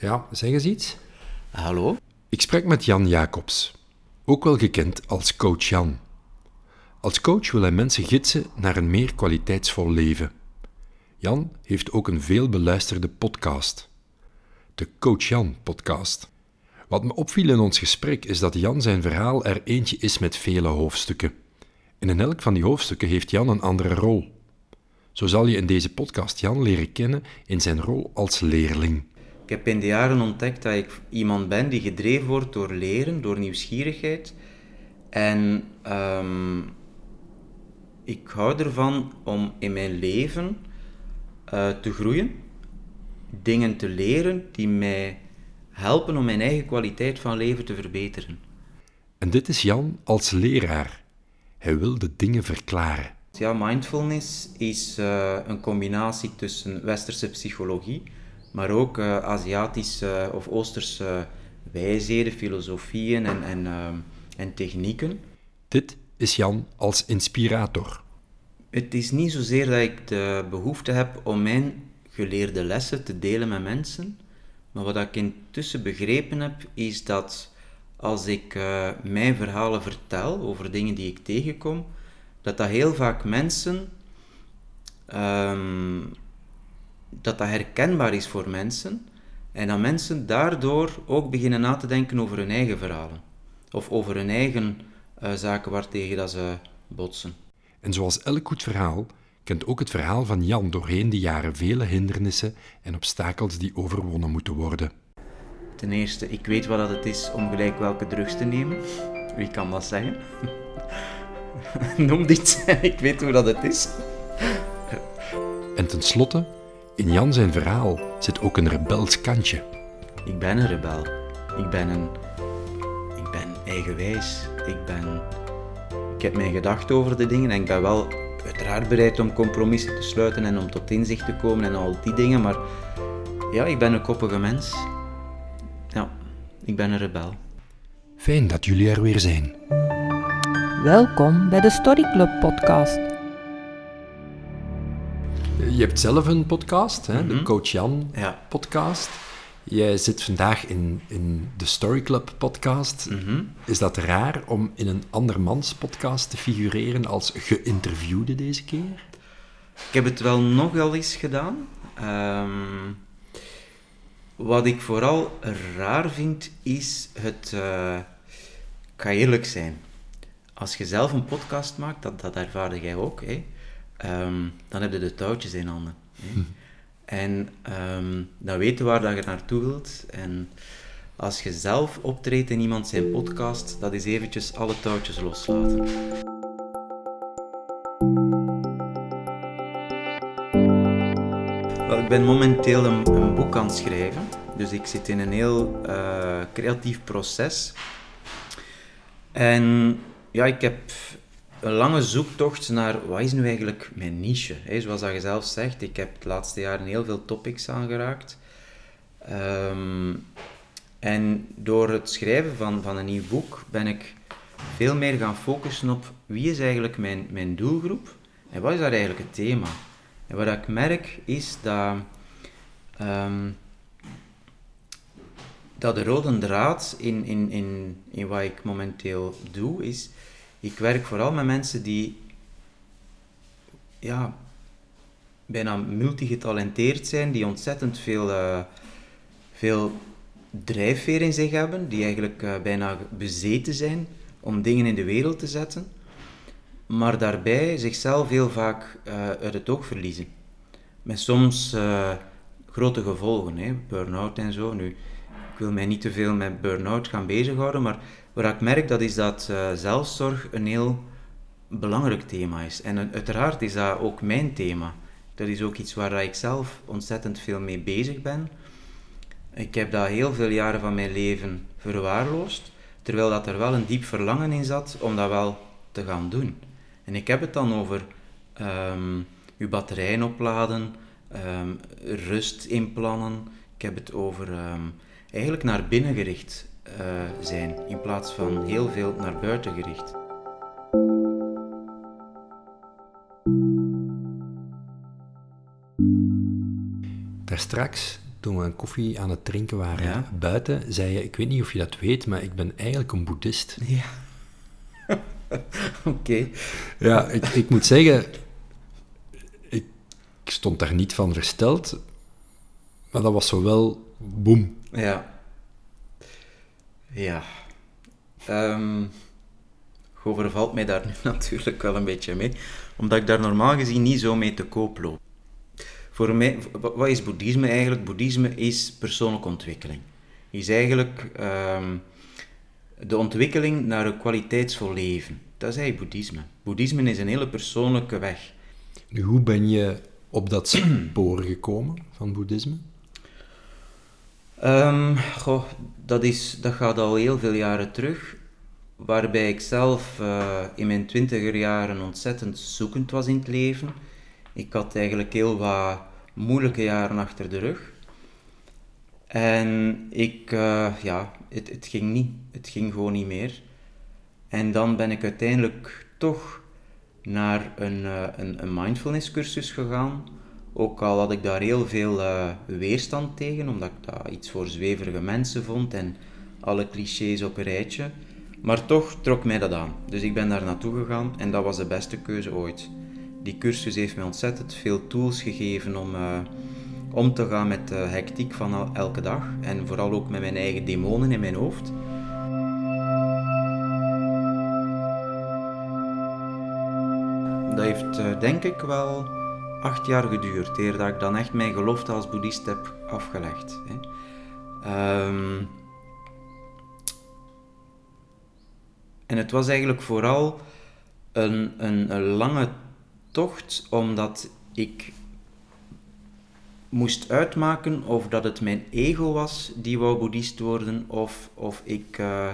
Ja, zeg eens iets. Hallo? Ik spreek met Jan Jacobs, ook wel gekend als Coach Jan. Als coach wil hij mensen gidsen naar een meer kwaliteitsvol leven. Jan heeft ook een veel beluisterde podcast, de Coach Jan podcast. Wat me opviel in ons gesprek is dat Jan zijn verhaal er eentje is met vele hoofdstukken. En in elk van die hoofdstukken heeft Jan een andere rol. Zo zal je in deze podcast Jan leren kennen in zijn rol als leerling. Ik heb in de jaren ontdekt dat ik iemand ben die gedreven wordt door leren, door nieuwsgierigheid. En ehm, ik hou ervan om in mijn leven eh, te groeien, dingen te leren die mij helpen om mijn eigen kwaliteit van leven te verbeteren. En dit is Jan als leraar. Hij wil de dingen verklaren. Ja, mindfulness is uh, een combinatie tussen westerse psychologie, maar ook uh, Aziatische of Oosterse wijsheden, filosofieën en, en, uh, en technieken. Dit is Jan als inspirator. Het is niet zozeer dat ik de behoefte heb om mijn geleerde lessen te delen met mensen, maar wat ik intussen begrepen heb, is dat als ik uh, mijn verhalen vertel over dingen die ik tegenkom, dat dat heel vaak mensen, um, dat dat herkenbaar is voor mensen en dat mensen daardoor ook beginnen na te denken over hun eigen verhalen of over hun eigen uh, zaken waartegen dat ze botsen. En zoals elk goed verhaal kent ook het verhaal van Jan doorheen de jaren vele hindernissen en obstakels die overwonnen moeten worden. Ten eerste, ik weet wat het is om gelijk welke drugs te nemen. Wie kan dat zeggen? Noem dit, ik weet hoe dat het is. En tenslotte, in Jan zijn verhaal zit ook een rebels kantje. Ik ben een rebel. Ik ben een... Ik ben eigenwijs. Ik ben... Ik heb mijn gedachten over de dingen en ik ben wel uiteraard bereid om compromissen te sluiten en om tot inzicht te komen en al die dingen, maar ja, ik ben een koppige mens. Ja, ik ben een rebel. Fijn dat jullie er weer zijn. Welkom bij de Story Club podcast. Je hebt zelf een podcast, hè? de Mhm. Coach Jan Ja. podcast. Jij zit vandaag in, in de Story Club podcast. Mhm. Is dat raar om in een andermans podcast te figureren als geïnterviewde deze keer? Ik heb het wel nogal eens gedaan. Ehm, wat ik vooral raar vind, is het... eh, ik ga eerlijk zijn. Als je zelf een podcast maakt, dat, dat ervaarde jij ook, hè, ehm, dan heb je de touwtjes in handen. Hè. En ehm, dan weten waar dat je naartoe wilt. En als je zelf optreedt in iemand zijn podcast, dat is eventjes alle touwtjes loslaten. Wel, ik ben momenteel een, een boek aan het schrijven. Dus ik zit in een heel eh, creatief proces. En ja, ik heb een lange zoektocht naar wat is nu eigenlijk mijn niche. Hè? Zoals dat je zelf zegt, ik heb de laatste jaren heel veel topics aangeraakt. Ehm, en door het schrijven van, van een nieuw boek ben ik veel meer gaan focussen op wie is eigenlijk mijn, mijn doelgroep en wat is daar eigenlijk het thema. En wat ik merk is dat, ehm, dat de rode draad in, in, in, in wat ik momenteel doe is, ik werk vooral met mensen die ja, bijna multigetalenteerd zijn, die ontzettend veel, eh, veel drijfveer in zich hebben, die eigenlijk eh, bijna bezeten zijn om dingen in de wereld te zetten, maar daarbij zichzelf heel vaak eh, uit het oog verliezen. Met soms eh, grote gevolgen, burn-out en zo. Nu, ik wil mij niet te veel met burn-out gaan bezighouden, maar wat ik merk dat is dat eh, zelfzorg een heel belangrijk thema is. En uiteraard is dat ook mijn thema. Dat is ook iets waar ik zelf ontzettend veel mee bezig ben. Ik heb dat heel veel jaren van mijn leven verwaarloosd, terwijl dat er wel een diep verlangen in zat om dat wel te gaan doen. En ik heb het dan over ehm uw batterijen opladen, ehm, rust inplannen. Ik heb het over ehm, eigenlijk naar binnen gericht eh, zijn, in plaats van heel veel naar buiten gericht. Daarstraks toen we een koffie aan het drinken waren Ja. buiten, zei je, ik weet niet of je dat weet, maar ik ben eigenlijk een boeddhist. Ja. Oké. Ja, ik, ik moet zeggen, ik, ik stond daar niet van versteld, maar dat was zo wel boem. Ja. Ja. Ehm je overvalt mij daar nu natuurlijk wel een beetje mee, omdat ik daar normaal gezien niet zo mee te koop loop. Voor mij, wa- wat is boeddhisme eigenlijk? Boeddhisme is persoonlijke ontwikkeling. Is eigenlijk ehm, de ontwikkeling naar een kwaliteitsvol leven. Dat is eigenlijk boeddhisme. Boeddhisme is een hele persoonlijke weg. Hoe ben je op dat spoor gekomen van boeddhisme? Goh, dat, is, dat gaat al heel veel jaren terug. Waarbij ik zelf eh, in mijn twintiger jaren ontzettend zoekend was in het leven. Ik had eigenlijk heel wat moeilijke jaren achter de rug. En ik, eh, ja, het, het ging niet. Het ging gewoon niet meer. En dan ben ik uiteindelijk toch naar een, eh, een, een mindfulness cursus gegaan. Ook al had ik daar heel veel eh, weerstand tegen, omdat ik dat iets voor zweverige mensen vond en alle clichés op een rijtje. Maar toch trok mij dat aan. Dus ik ben daar naartoe gegaan en dat was de beste keuze ooit. Die cursus heeft mij ontzettend veel tools gegeven om eh, om te gaan met de hectiek van el- elke dag. En vooral ook met mijn eigen demonen in mijn hoofd. Dat heeft eh, denk ik wel acht jaar geduurd, eer dat ik dan echt mijn gelofte als boeddhist heb afgelegd. Hè. Ehm, en het was eigenlijk vooral een, een, lange tocht, omdat ik moest uitmaken of dat het mijn ego was die wou boeddhist worden, of, of ik... eh,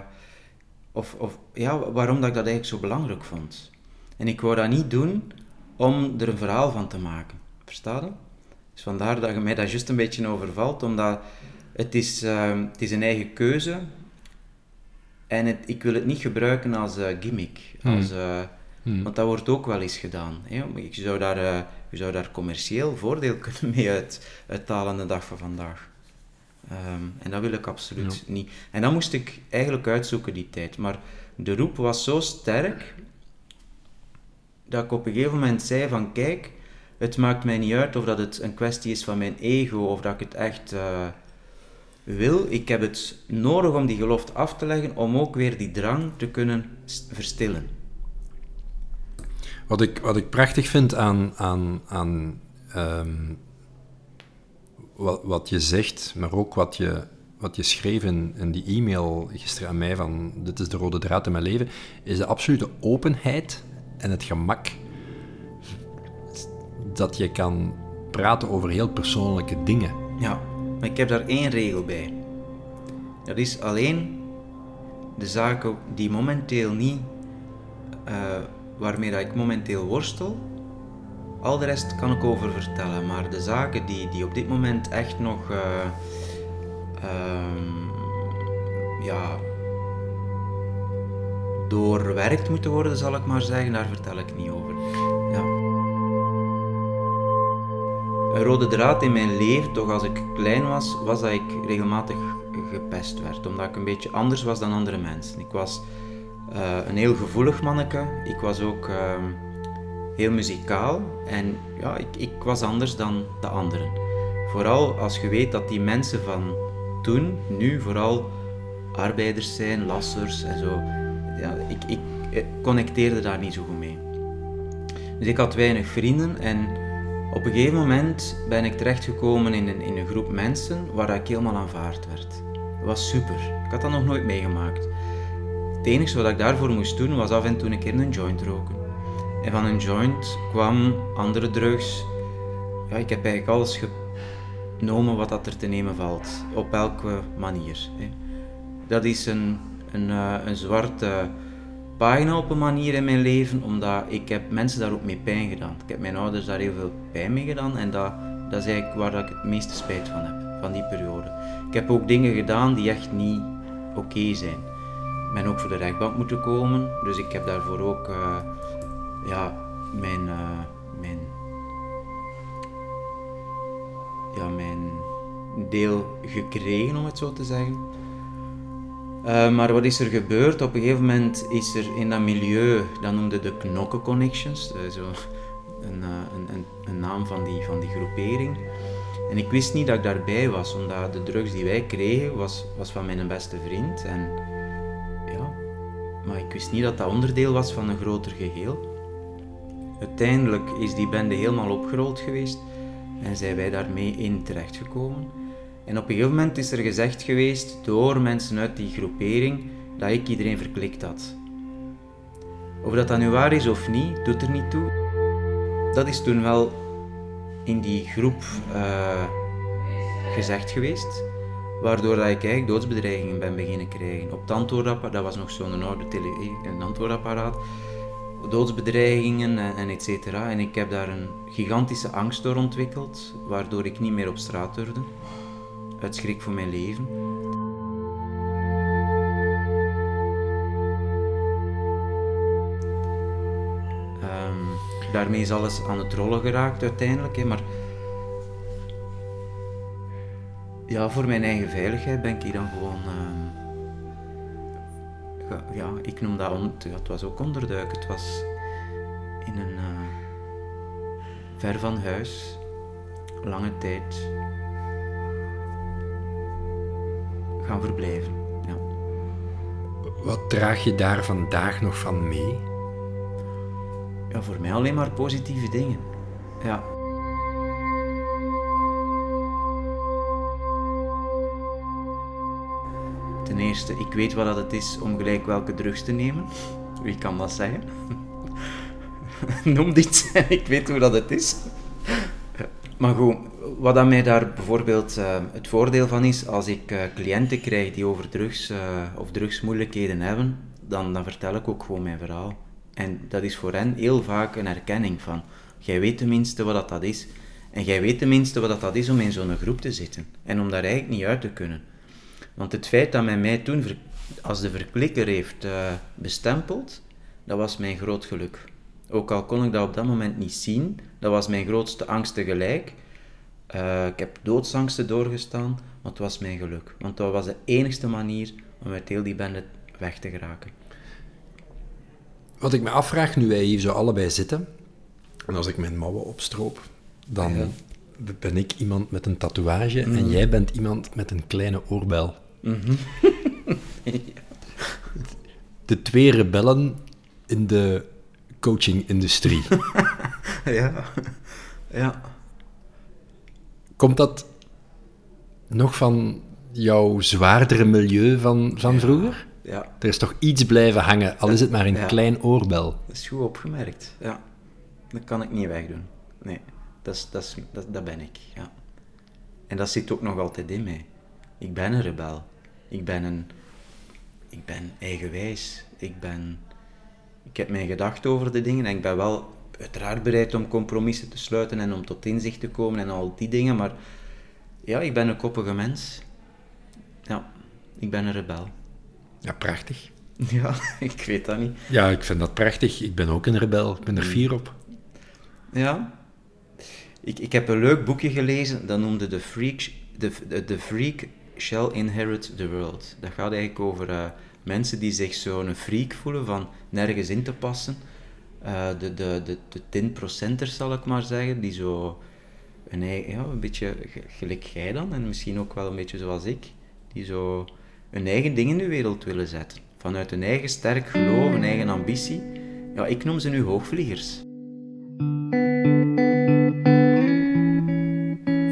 of, of ja, waarom dat ik dat eigenlijk zo belangrijk vond. En ik wou dat niet doen om er een verhaal van te maken. Versta je? Dus vandaar dat je mij dat juist een beetje overvalt, omdat het is, eh, het is een eigen keuze. En het, ik wil het niet gebruiken als eh, gimmick. Als, eh, Hmm. Want dat wordt ook wel eens gedaan. Hè? Je, zou daar, eh, je zou daar commercieel voordeel kunnen mee uit, uithalen de dag van vandaag. Ehm, en dat wil ik absoluut niet. En dat moest ik eigenlijk uitzoeken die tijd. Maar de roep was zo sterk dat ik op een gegeven moment zei van kijk, het maakt mij niet uit of dat het een kwestie is van mijn ego of dat ik het echt eh, wil. Ik heb het nodig om die gelofte af te leggen om ook weer die drang te kunnen verstillen. Wat ik, wat ik prachtig vind aan, aan, aan ehm, wat, wat je zegt, maar ook wat je, wat je schreef in, in die e-mail gisteren aan mij van dit is de rode draad in mijn leven, is de absolute openheid en het gemak dat je kan praten over heel persoonlijke dingen. Ja, maar ik heb daar één regel bij. Dat is alleen de zaken die momenteel niet, eh, waarmee dat ik momenteel worstel, al de rest kan ik over vertellen. Maar de zaken die, die op dit moment echt nog, eh, ehm, ja, doorwerkt moeten worden, zal ik maar zeggen, daar vertel ik niet over. Ja. Een rode draad in mijn leven, toch als ik klein was, was dat ik regelmatig gepest werd. Omdat ik een beetje anders was dan andere mensen. Ik was eh, een heel gevoelig manneke. Ik was ook ehm, heel muzikaal. En ja, ik, ik was anders dan de anderen. Vooral als je weet dat die mensen van toen, nu vooral arbeiders zijn, lassers en zo. Ja, ik, ik eh, connecteerde daar niet zo goed mee. Dus ik had weinig vrienden en op een gegeven moment ben ik terechtgekomen in een, in een groep mensen waar ik helemaal aanvaard werd. Dat was super. Ik had dat nog nooit meegemaakt. Het enige wat ik daarvoor moest doen was af en toe een keer een joint roken. En van een joint kwam andere drugs. Ja, ik heb eigenlijk alles genomen wat dat er te nemen valt, op elke manier. Dat is een, een, eh, een zwarte pagina op een manier in mijn leven, omdat ik heb mensen daar ook mee pijn gedaan. Ik heb mijn ouders daar heel veel pijn mee gedaan en dat, is eigenlijk waar ik het meeste spijt van heb, van die periode. Ik heb ook dingen gedaan die echt niet oké zijn. Ik ben ook voor de rechtbank moeten komen, dus ik heb daarvoor ook eh, ja, mijn, eh, mijn, ja, mijn, deel gekregen, om het zo te zeggen. Eh, maar wat is er gebeurd? Op een gegeven moment is er in dat milieu, dat noemde de Knokken Connections, uh, zo een, een, een, een, naam van die, van die groepering. En ik wist niet dat ik daarbij was, omdat de drugs die wij kregen was, was van mijn beste vriend. En, ja, maar ik wist niet dat dat onderdeel was van een groter geheel. Uiteindelijk is die bende helemaal opgerold geweest en zijn wij daarmee in terechtgekomen. En op een gegeven moment is er gezegd geweest door mensen uit die groepering dat ik iedereen verklikt had. Of dat dat nu waar is of niet, doet er niet toe. Dat is toen wel in die groep uh, gezegd geweest, waardoor dat ik eigenlijk doodsbedreigingen ben beginnen krijgen. Op het antwoordapparaat, dat was nog zo'n oude tele een antwoordapparaat, doodsbedreigingen en, en et cetera. En ik heb daar een gigantische angst door ontwikkeld, waardoor ik niet meer op straat durfde, uit schrik voor mijn leven. daarmee is alles aan het rollen geraakt uiteindelijk. Hè, maar ja, voor mijn eigen veiligheid ben ik hier dan gewoon. Uh, ja, ik noem dat. On, het was ook onderduiken. Het was in een. Uh, ver van huis, lange tijd. Gaan verblijven. Ja. Wat draag je daar vandaag nog van mee? ja, voor mij alleen maar positieve dingen. Ja. Ten eerste, ik weet wat dat het is om gelijk welke drugs te nemen. Wie kan dat zeggen? Noem dit ik weet hoe dat het is. Maar goed, wat dat mij daar bijvoorbeeld uh, het voordeel van is, als ik uh, cliënten krijg die over drugs uh, of drugsmoeilijkheden hebben, dan, dan vertel ik ook gewoon mijn verhaal. En dat is voor hen heel vaak een erkenning van, jij weet tenminste wat dat is. En jij weet tenminste wat dat is om in zo'n groep te zitten. En om daar eigenlijk niet uit te kunnen. Want het feit dat men mij toen als de verklikker heeft bestempeld, dat was mijn groot geluk. Ook al kon ik dat op dat moment niet zien, dat was mijn grootste angst tegelijk. Uh, ik heb doodsangsten doorgestaan, maar het was mijn geluk. Want dat was de enigste manier om uit heel die bende weg te geraken. Wat ik me afvraag, nu wij hier zo allebei zitten, en als ik mijn mouwen opstroop, dan ben ik iemand met een tatoeage en mhm. jij bent iemand met een kleine oorbel. Mhm. De twee rebellen in de coaching-industrie. ja, ja. Komt dat nog van jouw zwaardere milieu van, van vroeger? ja. Er is toch iets blijven hangen, al is het maar een klein oorbel. Dat is goed opgemerkt, ja. Dat kan ik niet wegdoen. Nee, dat, is, dat, is, dat, dat ben ik, ja. En dat zit ook nog altijd in mij. Ik ben een rebel. Ik ben een... Ik ben eigenwijs. Ik ben... Ik heb mijn gedachten over de dingen en ik ben wel uiteraard bereid om compromissen te sluiten en om tot inzicht te komen en al die dingen, maar ja, ik ben een koppige mens. Ja, ik ben een rebel. Ja, prachtig. Ja, ik weet dat niet. Ja, ik vind dat prachtig. Ik ben ook een rebel. Ik ben er fier op. Ja. Ik, ik heb een leuk boekje gelezen, dat noemde The Freak, the, the, Freak Shall Inherit the World. Dat gaat eigenlijk over uh, mensen die zich zo'n freak voelen van nergens in te passen. Uh, de, de, de, de 10%ers zal ik maar zeggen, die zo een, ja, een beetje gelijk jij dan, en misschien ook wel een beetje zoals ik, die zo hun eigen ding in de wereld willen zetten. Vanuit hun eigen sterk geloof, een eigen ambitie. Ja, ik noem ze nu hoogvliegers.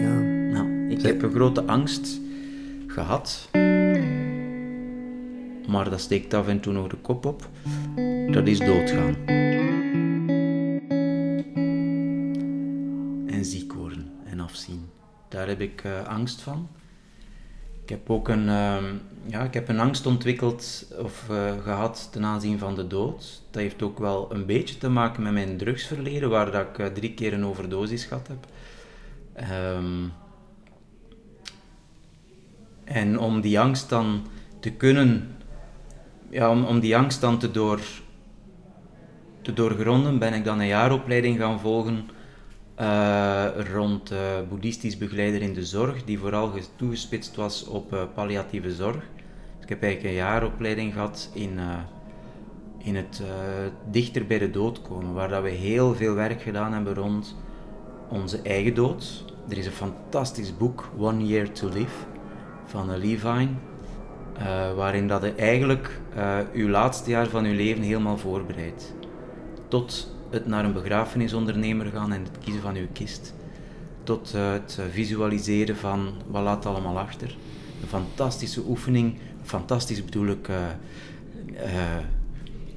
Ja, nou, ik heb een grote angst gehad. Maar dat steekt af en toe nog de kop op. Dat is doodgaan. Daar heb ik uh, angst van. Ik heb ook een, uh, ja, ik heb een angst ontwikkeld of uh, gehad ten aanzien van de dood. Dat heeft ook wel een beetje te maken met mijn drugsverleden, waar dat ik uh, drie keer een overdosis gehad heb. Um, en om die angst dan te kunnen, ja, om, om die angst dan te, door, te doorgronden, ben ik dan een jaaropleiding gaan volgen eh, rond uh, boeddhistisch begeleider in de zorg, die vooral toegespitst was op uh, palliatieve zorg. Ik heb eigenlijk een jaaropleiding gehad in, in het dichter bij de dood komen, waar dat we heel veel werk gedaan hebben rond onze eigen dood. Er is een fantastisch boek, One Year to Live, van Levine, waarin dat je eigenlijk uw laatste jaar van uw leven helemaal voorbereidt. Tot het naar een begrafenisondernemer gaan en het kiezen van uw kist, tot eh, het visualiseren van wat laat allemaal achter. Een fantastische oefening, fantastisch bedoel ik uh,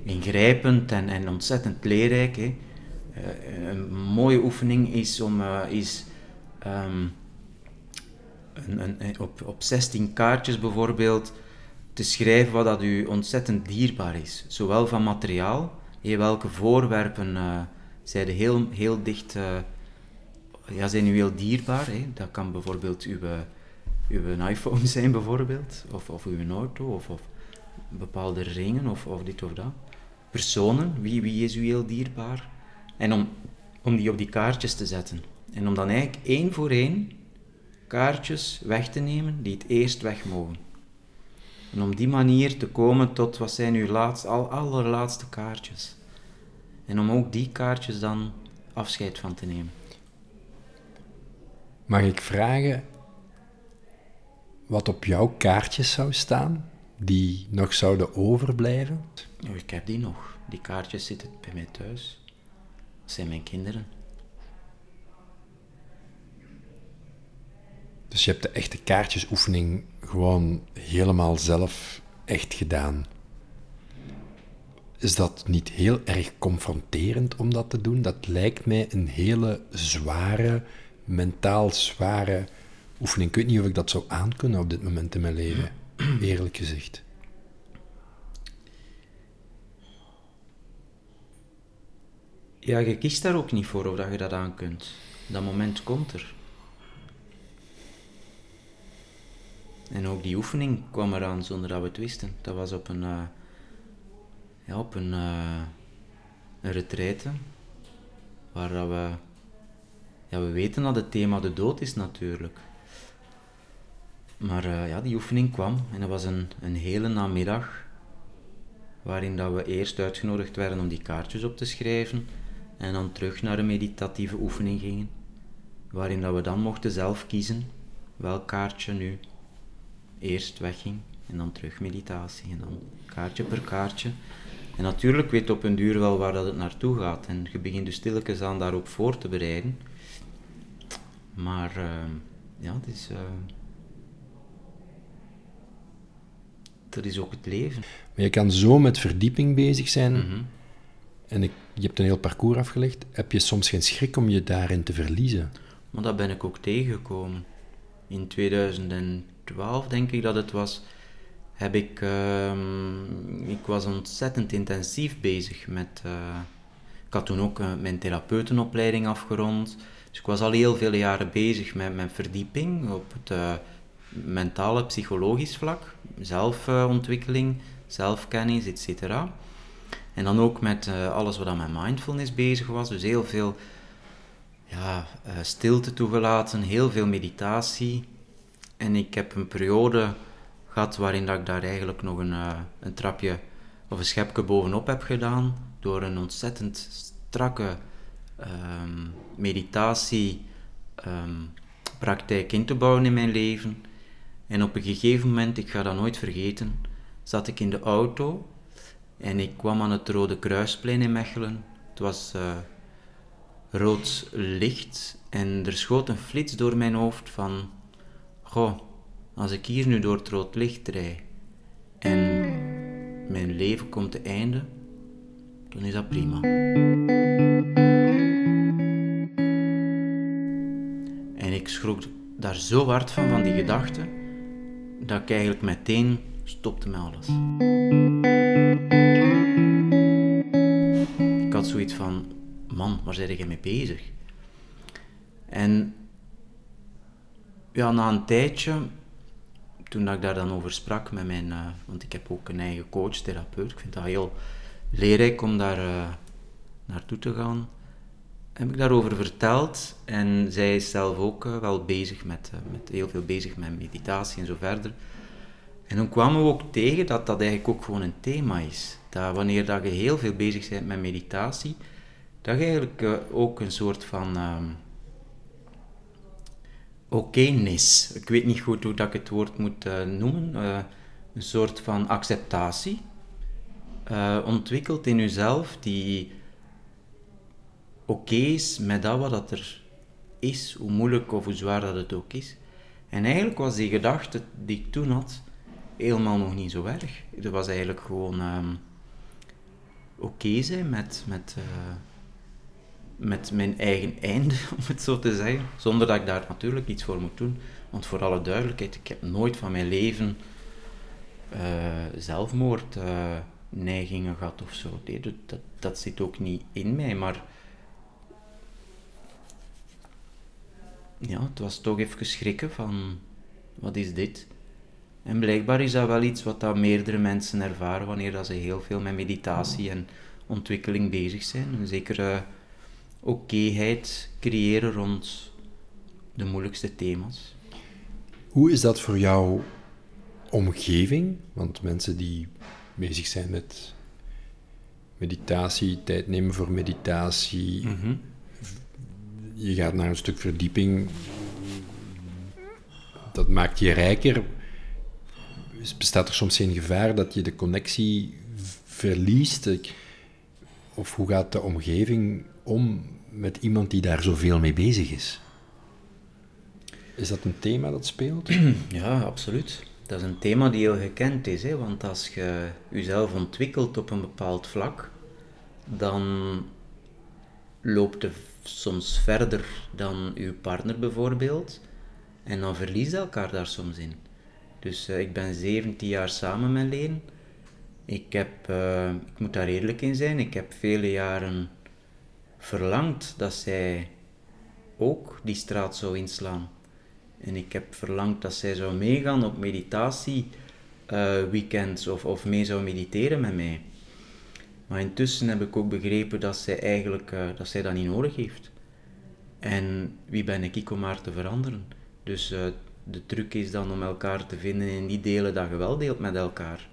ingrijpend en, en ontzettend leerrijk. Hè. een mooie oefening is om is, um, een, een, op, op 16 kaartjes bijvoorbeeld te schrijven wat dat u ontzettend dierbaar is, zowel van materiaal welke voorwerpen uh, zijn heel, heel dicht, uh, ja, zijn u heel dierbaar. Hè? Dat kan bijvoorbeeld uw, uw iPhone zijn, bijvoorbeeld, of, of uw auto, of, of bepaalde ringen, of, of dit of dat. Personen, wie, wie is u heel dierbaar? En om, om die op die kaartjes te zetten. En om dan eigenlijk één voor één kaartjes weg te nemen die het eerst weg mogen. En om die manier te komen tot wat zijn uw laatste, al, allerlaatste kaartjes. En om ook die kaartjes dan afscheid van te nemen. Mag ik vragen wat op jouw kaartjes zou staan, die nog zouden overblijven? Oh, ik heb die nog. Die kaartjes zitten bij mij thuis. Dat zijn mijn kinderen. Dus je hebt de echte kaartjesoefening gewoon helemaal zelf echt gedaan. Is dat niet heel erg confronterend om dat te doen? Dat lijkt mij een hele zware, mentaal zware oefening. Ik weet niet of ik dat zou aankunnen op dit moment in mijn leven, eerlijk gezegd. Ja, je kiest daar ook niet voor of dat je dat aan kunt. Dat moment komt er. En ook die oefening kwam eraan zonder dat we het wisten. Dat was op een, uh, ja, op een, uh, een retraite, waar dat we, ja, we weten dat het thema de dood is natuurlijk. Maar uh, ja, die oefening kwam en dat was een, een hele namiddag waarin dat we eerst uitgenodigd werden om die kaartjes op te schrijven en dan terug naar een meditatieve oefening gingen, waarin dat we dan mochten zelf kiezen welk kaartje nu eerst wegging en dan terug meditatie en dan kaartje per kaartje. En natuurlijk weet je op een duur wel waar dat het naartoe gaat en je begint dus stilletjes aan daarop voor te bereiden. Maar uh, ja, het is... Uh, dat is ook het leven. Maar je kan zo met verdieping bezig zijn mhm. en ik, je hebt een heel parcours afgelegd. Heb je soms geen schrik om je daarin te verliezen? Maar dat ben ik ook tegengekomen. In 2000 12, denk ik dat het was, heb ik, uh, ik was ontzettend intensief bezig met, uh, ik had toen ook uh, mijn therapeutenopleiding afgerond, dus ik was al heel veel jaren bezig met mijn verdieping op het uh, mentale, psychologisch vlak, zelfontwikkeling, zelfkennis, etc. En dan ook met alles wat aan mijn mindfulness bezig was, dus heel veel ja, stilte toegelaten, heel veel meditatie, en ik heb een periode waarin dat ik daar eigenlijk nog een, uh, een trapje of een schepje bovenop heb gedaan. Door een ontzettend strakke um, meditatiepraktijk in te bouwen in mijn leven. En op een gegeven moment, ik ga dat nooit vergeten, zat ik in de auto en ik kwam aan het Rode Kruisplein in Mechelen. Het was uh, rood licht en er schoot een flits door mijn hoofd van goh, als ik hier nu door het rood licht rij en mijn leven komt te einde, dan is dat prima. En ik schrok daar zo hard van, van die gedachte, dat ik eigenlijk meteen stopte met alles. Ik had zoiets van, man, waar ben je mee bezig? En ja, na een tijdje, toen ik daar dan over sprak met mijn, uh, want ik heb ook een eigen coach, therapeut, ik vind dat heel leerrijk om daar uh, naartoe te gaan. heb ik daarover verteld en zij is zelf ook eh, wel bezig met, eh, met, heel veel bezig met meditatie en zo verder. En toen kwamen we ook tegen dat dat eigenlijk ook gewoon een thema is. Dat wanneer dat je heel veel bezig bent met meditatie, dat je eigenlijk eh, ook een soort van um, okénis, ik weet niet goed hoe dat ik het woord moet noemen, een soort van acceptatie ontwikkelt in jezelf die oké is met dat wat dat er is, hoe moeilijk of hoe zwaar dat het ook is. En eigenlijk was die gedachte die ik toen had, helemaal nog niet zo erg. Het was eigenlijk gewoon um, oké zijn met, met, uh, met mijn eigen einde, om het zo te zeggen. Zonder dat ik daar natuurlijk iets voor moet doen. Want voor alle duidelijkheid, ik heb nooit van mijn leven uh, zelfmoord uh, neigingen gehad of zo. Dat, dat, zit ook niet in mij, maar ja, het was toch even schrikken van, wat is dit? En blijkbaar is dat wel iets wat dat meerdere mensen ervaren wanneer dat ze heel veel met meditatie en ontwikkeling bezig zijn. Een zekere okéheid creëren rond de moeilijkste thema's. Hoe is dat voor jouw omgeving? Want mensen die bezig zijn met meditatie, tijd nemen voor meditatie, mhm je gaat naar een stuk verdieping. Dat maakt je rijker. Bestaat er soms geen gevaar dat je de connectie verliest? Of hoe gaat de omgeving om met iemand die daar zoveel mee bezig is? Is dat een thema dat speelt? Ja, absoluut. Dat is een thema die heel gekend is. Hè? Want als je jezelf ontwikkelt op een bepaald vlak, dan loopt de soms verder dan uw partner bijvoorbeeld. En dan verlies je elkaar daar soms in. Dus uh, ik ben 17 jaar samen met Leen. Ik, heb, uh, ik moet daar eerlijk in zijn, ik heb vele jaren verlangd dat zij ook die straat zou inslaan. En ik heb verlangd dat zij zou meegaan op meditatie uh, weekends of, of mee zou mediteren met mij. Maar intussen heb ik ook begrepen dat zij eigenlijk uh, dat, zij dat niet nodig heeft. En wie ben ik om haar te veranderen? Dus uh, de truc is dan om elkaar te vinden in die delen dat je wel deelt met elkaar.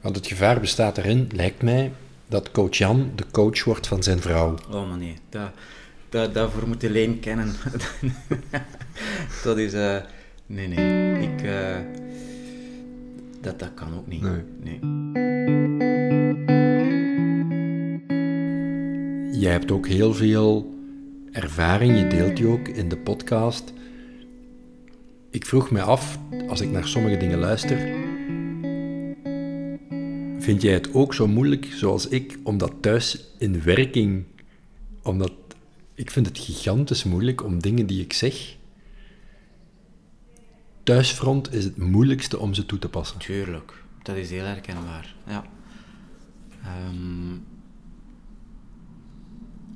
Want het gevaar bestaat erin, lijkt mij, dat coach Jan de coach wordt van zijn vrouw. Oh man nee, dat, dat, daarvoor moet je Leen kennen. dat is... Uh, nee, nee. Ik... Uh, dat, dat kan ook niet. Nee. nee. jij hebt ook heel veel ervaring, je deelt die ook in de podcast. Ik vroeg me af, als ik naar sommige dingen luister, vind jij het ook zo moeilijk zoals ik om dat thuis in werking, omdat ik vind het gigantisch moeilijk om dingen die ik zeg. Thuisfront is het moeilijkste om ze toe te passen. Tuurlijk, dat is heel herkenbaar. Ja. Um,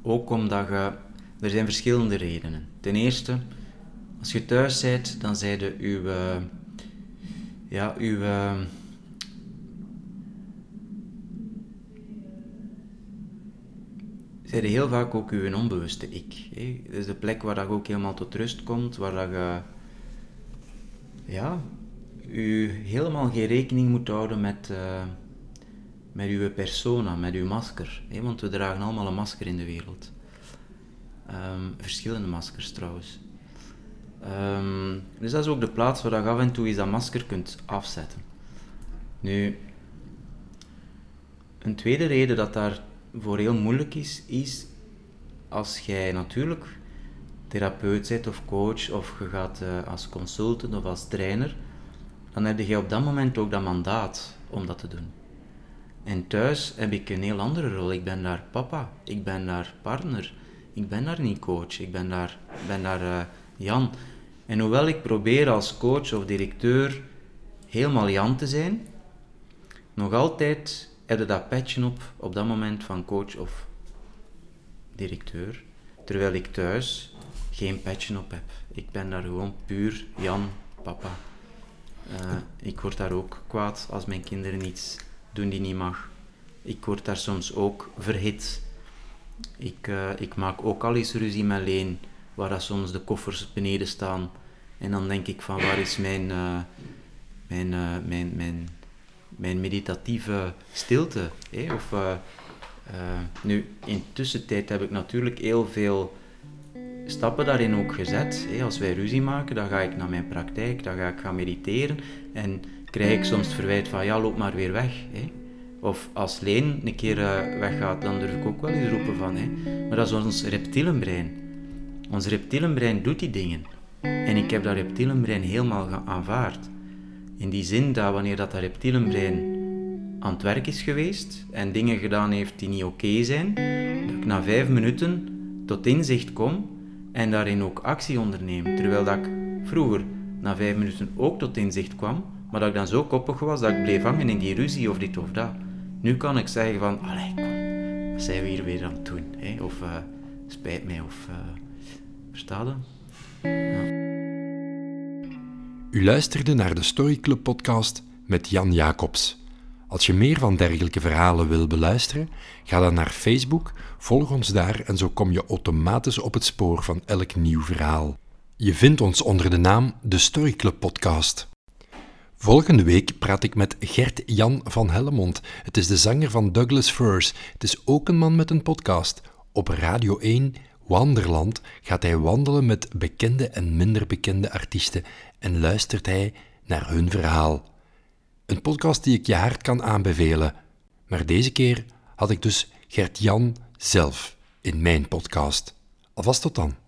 ook omdat je... Er zijn verschillende redenen. Ten eerste, als je thuis bent, dan zijn je uw... Ja, uw... Zijn heel vaak ook uw onbewuste ik. Hè? Dat is de plek waar je ook helemaal tot rust komt, waar dat je... Ja, u helemaal geen rekening moet houden met... Uh, met uw persona, met uw masker. Hè? Want we dragen allemaal een masker in de wereld. Ehm, verschillende maskers trouwens. Um, dus dat is ook de plaats waar je af en toe eens dat masker kunt afzetten. Nu, een tweede reden dat daar voor heel moeilijk is, is als jij natuurlijk therapeut bent of coach of je gaat uh, als consultant of als trainer, dan heb je op dat moment ook dat mandaat om dat te doen. En thuis heb ik een heel andere rol. Ik ben daar papa, ik ben daar partner, ik ben daar niet coach, ik ben daar, ben daar uh, Jan. En hoewel ik probeer als coach of directeur helemaal Jan te zijn, nog altijd heb je dat petje op op dat moment van coach of directeur. Terwijl ik thuis geen petje op heb. Ik ben daar gewoon puur Jan, papa. Uh, ik word daar ook kwaad als mijn kinderen iets doen die niet mag. Ik word daar soms ook verhit. Ik, eh, ik maak ook al eens ruzie met Leen, waar dat soms de koffers beneden staan. En dan denk ik van waar is mijn, uh, mijn, mijn, mijn, mijn meditatieve stilte? Hè? Of, nu, in tussentijd heb ik natuurlijk heel veel stappen daarin ook gezet. Hè? Als wij ruzie maken, dan ga ik naar mijn praktijk, dan ga ik gaan mediteren. En krijg ik soms het verwijt van ja, loop maar weer weg. Hè? Of als Leen een keer uh, weggaat, dan durf ik ook wel eens roepen van. Hè. Maar dat is ons reptielenbrein. Ons reptielenbrein doet die dingen. En ik heb dat reptielenbrein helemaal aanvaard. In die zin dat wanneer dat, reptielenbrein aan het werk is geweest en dingen gedaan heeft die niet oké zijn, dat ik na vijf minuten tot inzicht kom en daarin ook actie onderneem. Terwijl dat ik vroeger na vijf minuten ook tot inzicht kwam, maar dat ik dan zo koppig was dat ik bleef hangen in die ruzie of dit of dat. Nu kan ik zeggen van, allee, kom, wat zijn we hier weer aan het doen? Hè? Of uh, spijt mij, of uh, verstaat ja. U luisterde naar de Story Club podcast met Jan Jacobs. Als je meer van dergelijke verhalen wil beluisteren, ga dan naar Facebook, volg ons daar en zo kom je automatisch op het spoor van elk nieuw verhaal. Je vindt ons onder de naam de Story Club podcast. Volgende week praat ik met Gert-Jan van Hellemond. Het is de zanger van Douglas Firs. Het is ook een man met een podcast. Op Radio 1 Wanderland gaat hij wandelen met bekende en minder bekende artiesten en luistert hij naar hun verhaal. Een podcast die ik je hard kan aanbevelen. Maar deze keer had ik dus Gert-Jan zelf in mijn podcast. Alvast tot dan.